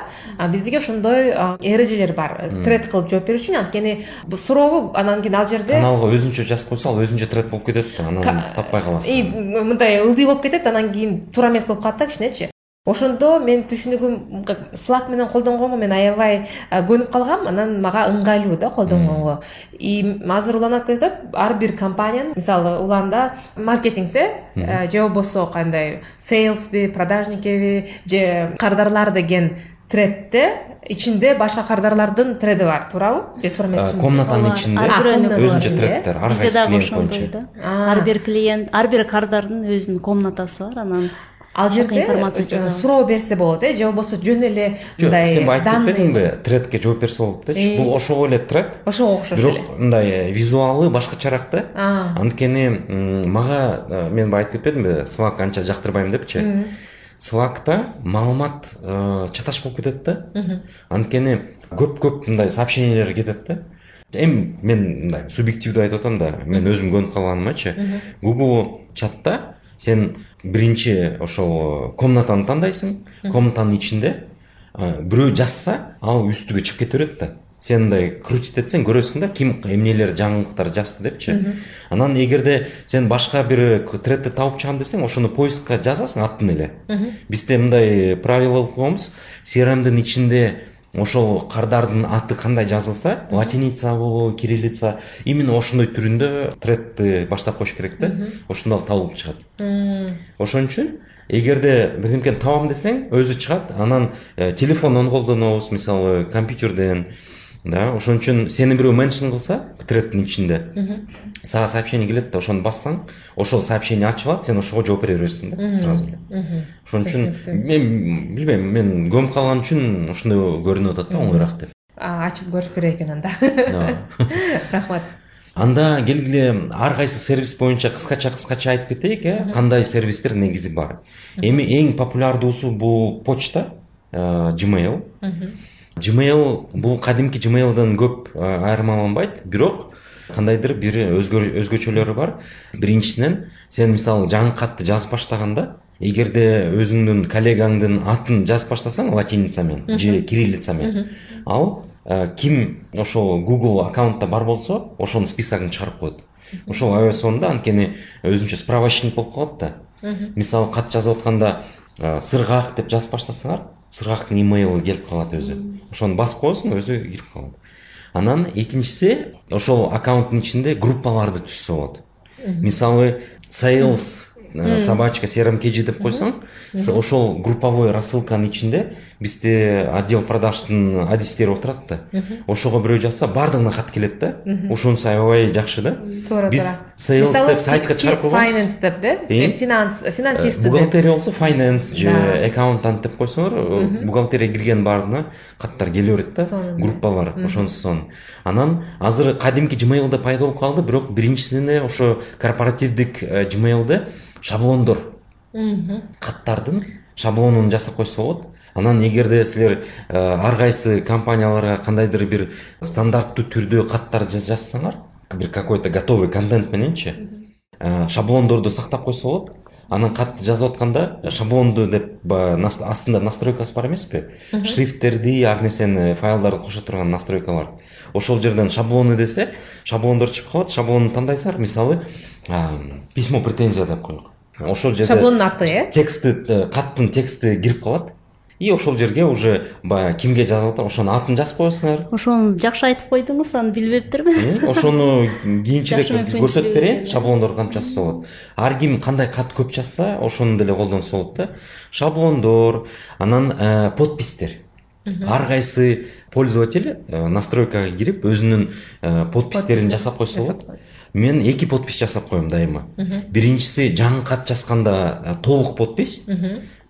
Биздики ошондой эрежелер бар. Тред кылып жооп берүү үчүн анткени сурообу анан кийин ал жерде каналга өзүнчө жазып койсо ал өзүнчө тред болуп кетет да анан таппай каласың. мындай ылдый болуп кетет анан кийин туура эмес болуп калат да кичинечи. Ошондо менин түшүнүгүм слак менен колдонгонго мен аябай көнүп калгам. Анан мага ыңгайлуу да колдонгонго. И азыр улан айтып кетип атат ар бир компаниянын мисалы уланда маркетингде же болбосо кандай сейлсби продажникеби же кардарлар деген тредте ичинде башка кардарлардын треди бар туурабы же туура эмес комнатанын ичинде өзүнчө треттер ар кайсы клиент боюнча да ар бир клиент ар бир кардардын өзүнүн комнатасы бар анан ал жерде информация суроо берсе болот э же болбосо жөн эле мындай сен айтып кетпедиңби тредке жооп берсе болот депчи. Бул ошого эле тред ошого окшош эле. бирок мындай визуалы башкачараак да анткени мага мен баягы айтып кетпедимби слак анча жактырбайм депчи. Слакта маалымат чаташ болуп кетет да. Анткени көп көп мындай сообщениялер кетет да. Эми мен мындай субъективдүү айтып атам да мен өзүм көнүп калганымачы google чатта сен биринчи ошол комнатаны тандайсың. Комнатанын ичинде бирөө жазса ал үстүгө чыгып кете берет да. Сен мындай крутить этсең көрөсүң да ким эмнелер жаңылыктар жазды депчи. Анан эгерде сен башка бир тредти табып чыгам десең ошону поискка жазасың атын эле. Бизде мындай правило коебуз crmдин ичинде ошол кардардын аты кандай жазылса латиница болобу кириллица именно ошондой түрүндө тредти баштап коюш керек да ошондо табылып чыгат. Ошон үчүн эгерде бирдемкени табам десең өзү чыгат. Анан телефондон колдонобуз мисалы компьютерден да ошон үчүн сени бирөө меншн кылса треттин ичинде. Сага сообщение келет да ошону бассаң ошол сообщение ачылат сен ошого жооп бере бересиң да сразу. Эле ошон үчүн мен билбейм мен көмүп калган үчүн ушундай көрүнүп атат да оңоюраак деп. Ачып көрүш керек экен анда. *laughs* Рахмат. Анда келгиле ар кайсы сервис боюнча кыскача кыскача айтып кетейик э? Кандай сервистер негизи бар? Эми эң популярдуусу бул почта gmail gmail бул кадимки gmailдан көп айырмаланбайт. Бирок кандайдыр бир өзгөчөлөрү бар. Биринчисинен сен мисалы жаңы катты жазып баштаганда эгерде өзүңдүн коллегаңдын атын жазып баштасаң латиница менен же кириллица менен ал ким ошол google аккаунтта бар болсо ошонун списогун чыгарып коет. Ошол аябай сонун анткени өзүнчө справочник болуп калат да. Мисалы кат жазып атканда сыргак деп жазып баштасаңар сыргактын имейлы келип калат өзү ошону басып коесуң өзү кирип калат анан экинчиси ошол аккаунттун ичинде группаларды түзсө болот мисалы sales Э, собачка crm kg деп койсоң ошол групповой рассылканын ичинде бизде отдел продаждын адистери отурат да. Ошого бирөө жазса баардыгына кат келет да. Ошонусу аябай жакшы да. Туура биз sales чыгарып койгонбуз finance деп э, финанс финансист бухгалтерия болсо finance же аккаунтант деп койсоңор э, бухгалтерия кирген баарына каттар келе берет да группалар ошонусу сонун анан азыр кадимки gmailда пайда болуп калды бирок биринчисине ошо корпоративдик gmailде шаблондор каттардын шаблонун жасап койсо болот анан эгерде силер ар кайсы компанияларга кандайдыр бир стандартты түрдө каттар жазсаңар бир какой то готовый контент мененчи э, шаблондорду сактап койсо болот анан катты жазып атканда шаблонду деп астында настройкасы бар эмеспи шрифттерди ар нерсени файлдарды кошо турган настройкалар. Ошол жерден шаблоны десе шаблондор чыгып калат шаблонду тандайсыңар мисалы письмо претензия деп коелук ошол жерде шаблондун аты э? тексти э, каттын тексти кирип калат и ошол жерге уже баягы кимге жазып атат ошонун атын жазып коесуңар ошону жакшы айтып койдуңуз аны билбептермин ошону кийинчерээк көрсөтүп берейин шаблондорду кантип жазса болот ар ким кандай кат көп жазса ошону деле колдонсо болот да шаблондор анан подписьтер ар кайсы пользователь настройкага кирип өзүнүн подписьтерин жасап койсо болот мен эки подпись жасап коем дайыма биринчиси жаңы кат жазганда толук подпись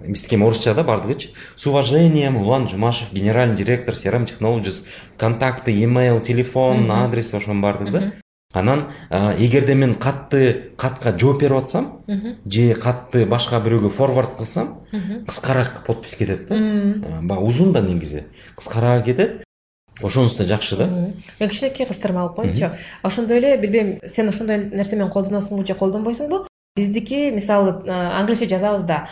биздики эми орусча да баардыгычы с уважением улан жумашев генеральный директор crm technologies. Контакты email телефон адрес ошонун баардыгы да? Анан эгерде мен катты катка жооп берип атсам же катты башка бирөөгө форвард кылсам? Кыскараак подпись кетет да? Баягы узун да негизи кыскараак кетет ошонусу да? Жакшы да мен кичинекей кыстырма алып коеюнчу ошондой эле билбейм сен ошондой нерсе менен колдоносуңбу же колдонбойсуңбу биздики мисалы англисче жазабыз да.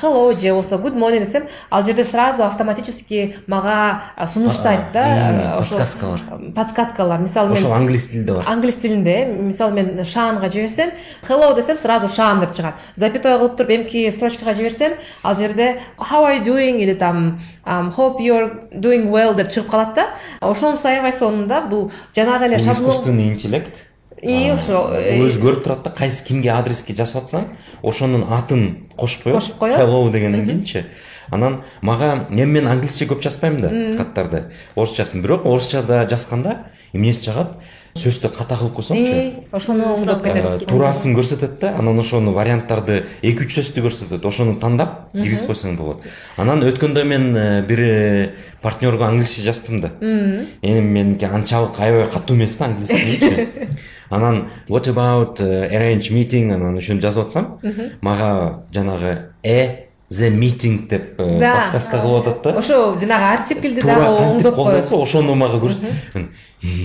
Hello же болбосо good morning десем ал жерде сразу автоматически мага сунуштайт да? подсказкалар подсказкалар. Мисалы мен ошол англис тилинде бар. Англис тилинде мисалы мен шаанга жиберсем hello десем сразу шаан деп чыгат запятой кылып туруп эмки строчкага жиберсем ал жерде how are you doing? или там hope you're doing well деп чыгып калат да. Ошонусу аябай сонун да бул жанагы эле шаблон искусственный интеллект. И ошо бул өзү көрүп турат да кайсы кимге адреске жазып атсаң ошонун атын кошуп коет кошуп коет hello дегенден кийинчи анан мага эми мен англисче көп жазбайм да каттарды. Орусчасын бирок орусчада жазганда эмнеси жагат? Сөздү ката кылып койсоңчу. Ошону оңдоп кетет. туурасын көрсөтөт да анан ошону варианттарды эки үч сөздү көрсөтөт ошону тандап киргизип койсоң болот. Анан өткөндө мен э, бир э, партнерго англисче жаздым да. Эми меники анчалык аябай катуу эмес да английскийчи *laughs* *laughs* анан what about э, arrange meeting? Анан ушинтип жазып атсам мага жанагы э the meeting деп подсказка кылып атат да. Ошо жанагы артиклди дагы оңдоп коет. ошону мага көрсөтүп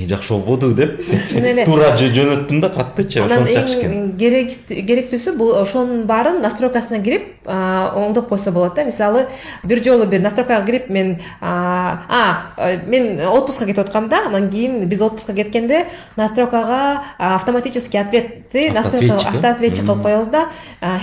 жакшы болбоду деп. Чын эле. Туура жөнөттүм да каттычы ошонусу жакшы экен керектүүсү бул ошонун баарын настройкасына кирип оңдоп койсо болот да. Мисалы бир жолу бир настройкага кирип мен а мен отпускка кетип аткам да анан кийин биз отпускка кеткенде настройкага автоматический ответти автоответчик кылып коебуз да.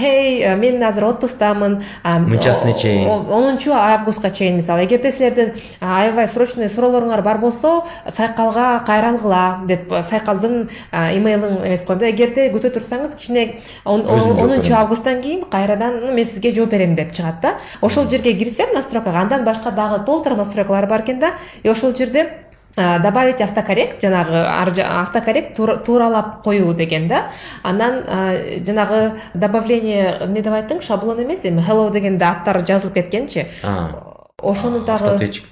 Хей мен азыр отпусктамын мынчасына чейин. онунчу августка чейин мисалы. Эгерде силердин аябай срочный суроолоруңар бар болсо сайкалга кайра алгыла деп сайкалдын имейлин эметип коем да эгерде күтө турсаңыз кичине онунчу августтан кийин кайрадан мен сизге жооп берем деп чыгат да. Ошол жерге кирсем настройкага андан башка дагы толтура настройкалар бар экен да. И ошол жерде добавить автокоррект жанагы автокоррект тууралап коюу деген да. Анан жанагы добавление эмне деп айттың шаблон эмес эми hello дегенде аттары жазылып кеткенчи ошону дагы автоответчик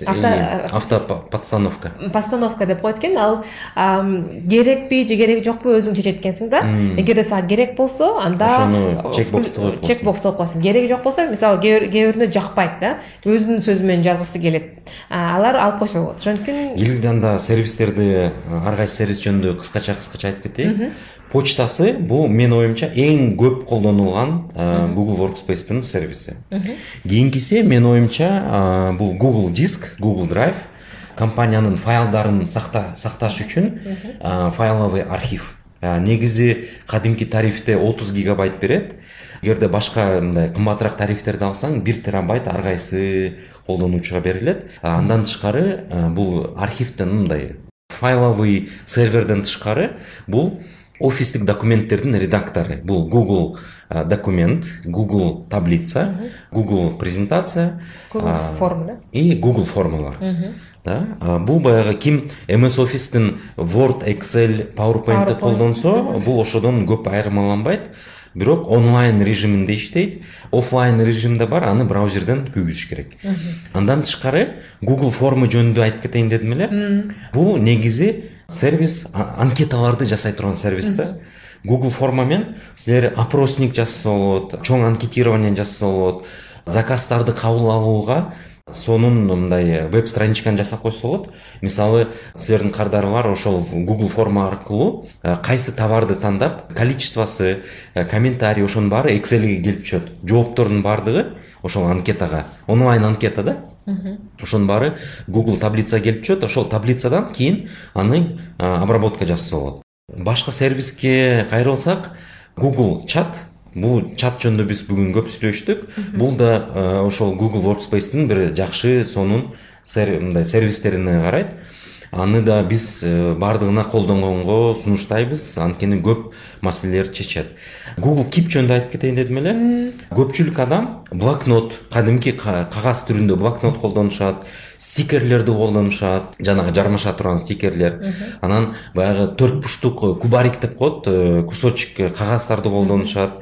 автоподстановка. подстановка деп коет экен. Ал керекпи же кереги жокпу өзүң чечет экенсиң да эгерде сага керек болсо анда ошону чек боксту коюп чек боксту коюп коесуң кереги жок болсо мисалы кээ бирүнө жакпайт да. Өзүнүн сөзү менен жазгысы келет. Алар алып койсо болот ошон үчүн анда сервистерди ар кайсы сервис жөнүндө кыскача кыскача айтып кетейин почтасы бұл мен ойымша ең көп қолданылған ә, google workspace'тің сервисі. Кейінгісі мен ойымша ә, бұл google диск google drive компанияның файлдарын сақта, сақташ үшін ә, файловый архив. Ә, негізі кадимки тарифте 30 гигабайт береді. Егерде башка мындай кымбатыраак тарифтерди алсаң бир терабайт ар кайсы колдонуучуга берилет андан тышкары бул архивдин мындай файловый серверден тышкары бул офистик документтердин редактору бул google документ google таблица google презентация google форма да? и google формалар. Да? Бул баягы ким? Ms officeтин word excel powerpointти колдонсо бул ошодон көп айырмаланбайт бирок онлайн режиминде иштейт оффлайн режимде бар аны браузерден күйгүзүш керек. Андан тышкары google форма жөнүндө айтып кетейин дедим эле бул негизи сервис анкеталарды жасай тұрған сервисті google формамен сіздер опросник жасаса болады чоң анкетирование жасаса болады заказтарды қабыл алуға соның мындай э, веб страничканы жасап қойса болады. Мысалы сіздердің қардарылар ошол google форма аркылуу кайсы э, товарды тандап количествосы э, комментарий ошонун баары экселге келип түшөт жооптордун баардыгы ошол анкетага онлайн анкета да? Ошонун баары google таблицага келип түшөт. Ошол таблицадан кийин аны обработка жасаса болот башка сервиске кайрылсак google чат бул чат жөнүндө биз бүгүн көп сүйлөштүк. Бул да ошол google workspace'тин бир жакшы сонун мындай сервистерине карайт аны да биз э, баардыгына колдонгонго сунуштайбыз анткени көп маселелерди чечет google кип жөнүндө айтып кетейин дедим эле көпчүлүк адам блокнот кадимки кагаз түрүндө блокнот колдонушат стикерлерди колдонушат жанагы жармаша турган стикерлер. Анан баягы төрт бурчтук кубарик деп коет э, кусочек кагаздарды колдонушат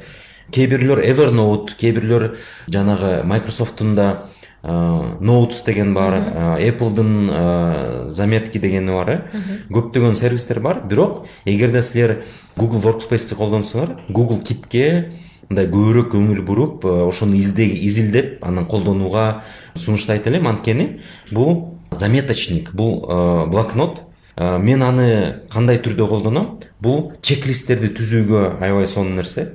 кээ бирлөр evernote кээ бирлөр жанагы microsoftтун да ноутс деген бар appleдын заметки дегени бар э. Көптөгөн сервистер бар. Бирок эгерде силер google workspaceти колдонсоңор google кипке мындай көбүрөөк көңүл буруп ошону изилдеп анан колдонууга сунуштайт элем. Анткени бул заметочник бул блокнот. Мен аны кандай түрдө колдоном? Бул чек листтерди түзүүгө аябай сонун нерсе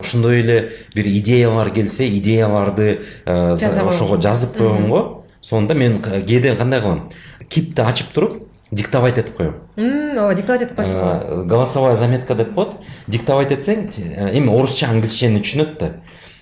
ошондой эле бир идеялар келсе идеяларды э, ошого жазып койгонго сонда мен кээде кандай кылам кипти ачып туруп диктовать этип коем ооба диктовать этип коесуңбу э, голосовая заметка деп коет диктовать этсең э, эми орусча англисчени түшүнөт да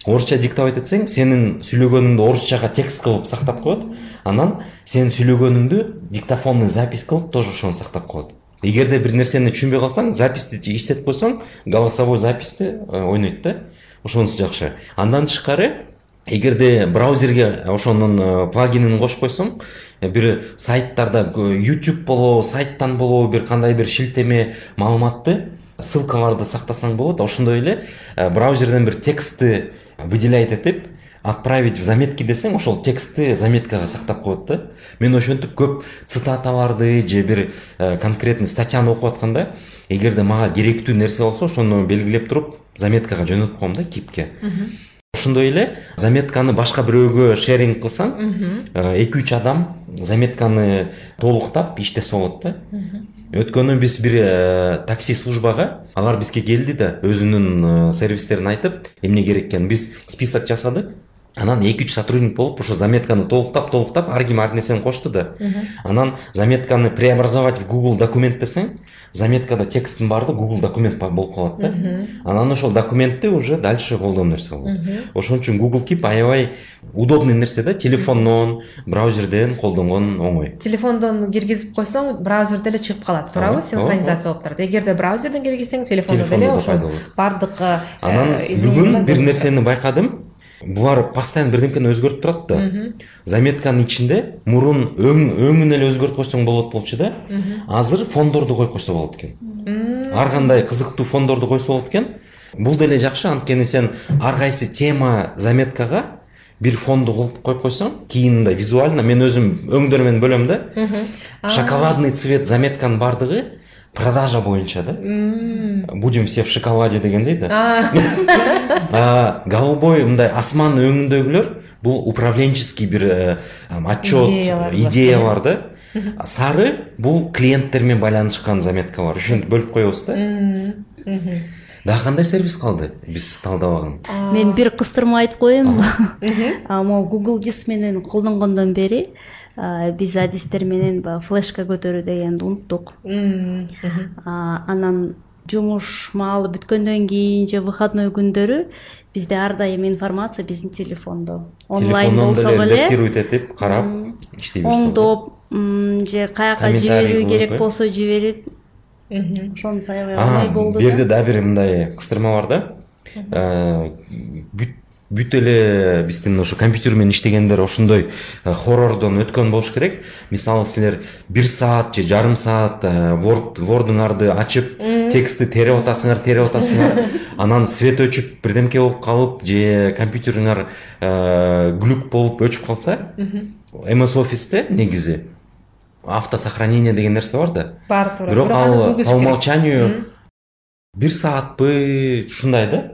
орусча диктовать этсең сенин сүйлөгөнүңдү орусчага текст кылып сактап коет анан сенин сүйлөгөнүңдү диктофонный запись кылып тоже ошону сактап коет эгерде бир нерсени түшүнбөй калсаң записьти иштетип койсоң голосовой записьти э, ойнойт да. Ошонусу жакшы андан тышкары эгерде браузерге ошонун э, плагинин кошуп койсоң э, бир сайттарда youtube болобу сайттан болобу бир кандай бир шилтеме маалыматты ссылкаларды сактасаң болот. Ошондой эле браузерден бир текстти выделять этип отправить в заметки десең ошол текстти заметкага сактап коет да. Мен ошентип көп цитаталарды же бир э, конкретный статьяны окуп атканда эгерде мага керектүү нерсе болсо ошону белгилеп туруп заметкага жөнөтүп коем да кипке. Ошондой эле заметканы башка бирөөгө шеринг кылсаң э, эки үч адам заметканы толуктап иштесе болот да. Өткөнү биз бир э, такси службага алар бизге келди да өзүнүн сервистерин айтып эмне керек экенин биз список жасадык. Анан эки үч сотрудник болуп ошо заметканы толуктап толуктап ар ким ар нерсени кошту да анан заметканы преобразовать в google документ десең заметкада тексттин баардыгы google документ болуп калат да. Анан ошол документти уже дальше колдонуу нерсе болот. Ошон үчүн google keep аябай удобный нерсе да. Телефондон браузерден колдонгон оңой. Телефондон киргизип койсоң браузерде эле чыгып калат. Туурабы синхронизация болуп турат. Эгерде браузерден киргизсең телефондо деле ошол баардык анан бүгүн бир нерсени байкадым бұлар постоянно бірдеңкені өзгеріп тұрады да. Заметканың ішінде мұрын өң өңін әлі өзгертіп қойсаң болады болчу да. Азыр фондорды қойып қойса болады екен. Ар кандай кызыктуу фондорду қойса болады екен. Бұл деле жақсы анткени сен ар кайсы тема заметкаға бир фонду кылып коюп койсоң кийин мындай визуально мен өзүм өңдөр менен бөлөм да шоколадный цвет заметканын баардыгы продажа боюнча да? Будем все в шоколаде дегендей да? *laughs* Голубой мындай асман өңүндөгүлөр бул управленческий бир э, отчет идеялар да? Сары бул клиенттер менен байланышкан заметкалар ушинтип бөлүп коебуз да? Дагы кандай сервис калды биз талдабаган мен бир кыстырма айтып коеюн *laughs* могу google диск менен колдонгондон бери биз адистер менен баягы флешка көтөрүү дегенди унуттук анан жумуш маалы бүткөндөн кийин же выходной күндөрү бизде ар дайым информация биздин телефондо. Онлайн болсо эле лектировать этип карап иштей берсе оңдоп же каяка жиберүү керек болсо жиберип ошонусу аябай оңой болду бул жерде дагы бир мындай кыстырма бар да. Бүт эле биздин ушу компьютер менен иштегендер ошондой хоррордон өткөн болуш керек. Мисалы силер бир саат же жарым саат вордуңарды ачып текстти терип атасыңар терип атасыңар. *laughs* Анан свет өчүп бирдемке болуп калып же компьютериңар глюк болуп өчүп калса мс офисте негизи автосохранение деген нерсе бар да. Бар туура бирок ал по умолчанию бир саатпы ушундай да.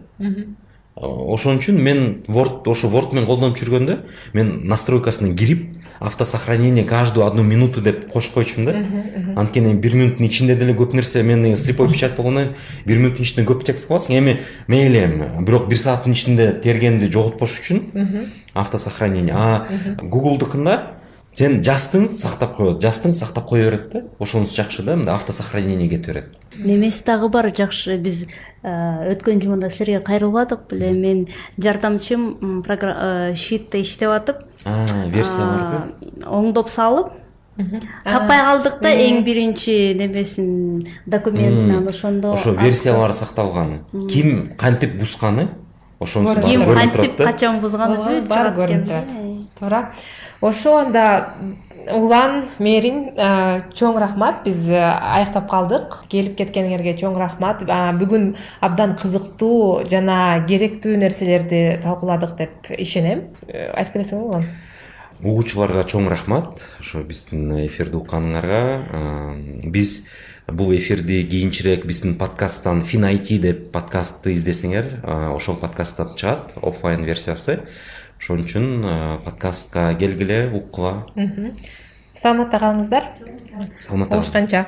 Ошон үчүн мен word ошо word менен колдонуп жүргөндө мен настройкасына кирип автосохранение каждую одну минуту деп кошуп койчумун да. Анткени бир минуттун ичинде деле көп нерсе мен слепой печать болгондон кийин бир минуттун ичинде көп текст кыласың эми мейли бирок бир сааттын ичинде тергенди жоготпош үчүн автосохранение. А гуглдукунда сен жаздың сактап коет жаздың сактап кое берет да. Ошонусу жакшы да мындай автосохранение кетип берет немеси дагы бар жакшы биз өткөн жумада силерге кайрылбадык беле мен жардамчым щитте иштеп атып версия барбы оңдоп салып таппай калдык да эң биринчи немесин документин ошондо ошо версиялары сакталган ким кантип бузганы ошонусу ким кантип качан бузганы көрүнүп турат туура ошо анда улан мээрим чоң рахмат. Биз аяктап калдык. Келип кеткениңерге чоң рахмат. Бүгүн абдан кызыктуу жана керектүү нерселерди талкууладык деп ишенем. Айтып кетесиңби улан? Угуучуларга чоң рахмат. Ошо биздин эфирди укканыңарга. Биз бул эфирди кийинчерээк биздин подкасттан фин айти деп подкастты издесеңер ошол подкасттан чыгат. Оффлайн версиясы ошон үчүн подкастка келгиле уккула саламатта калыңыздар. Саламатта калышканча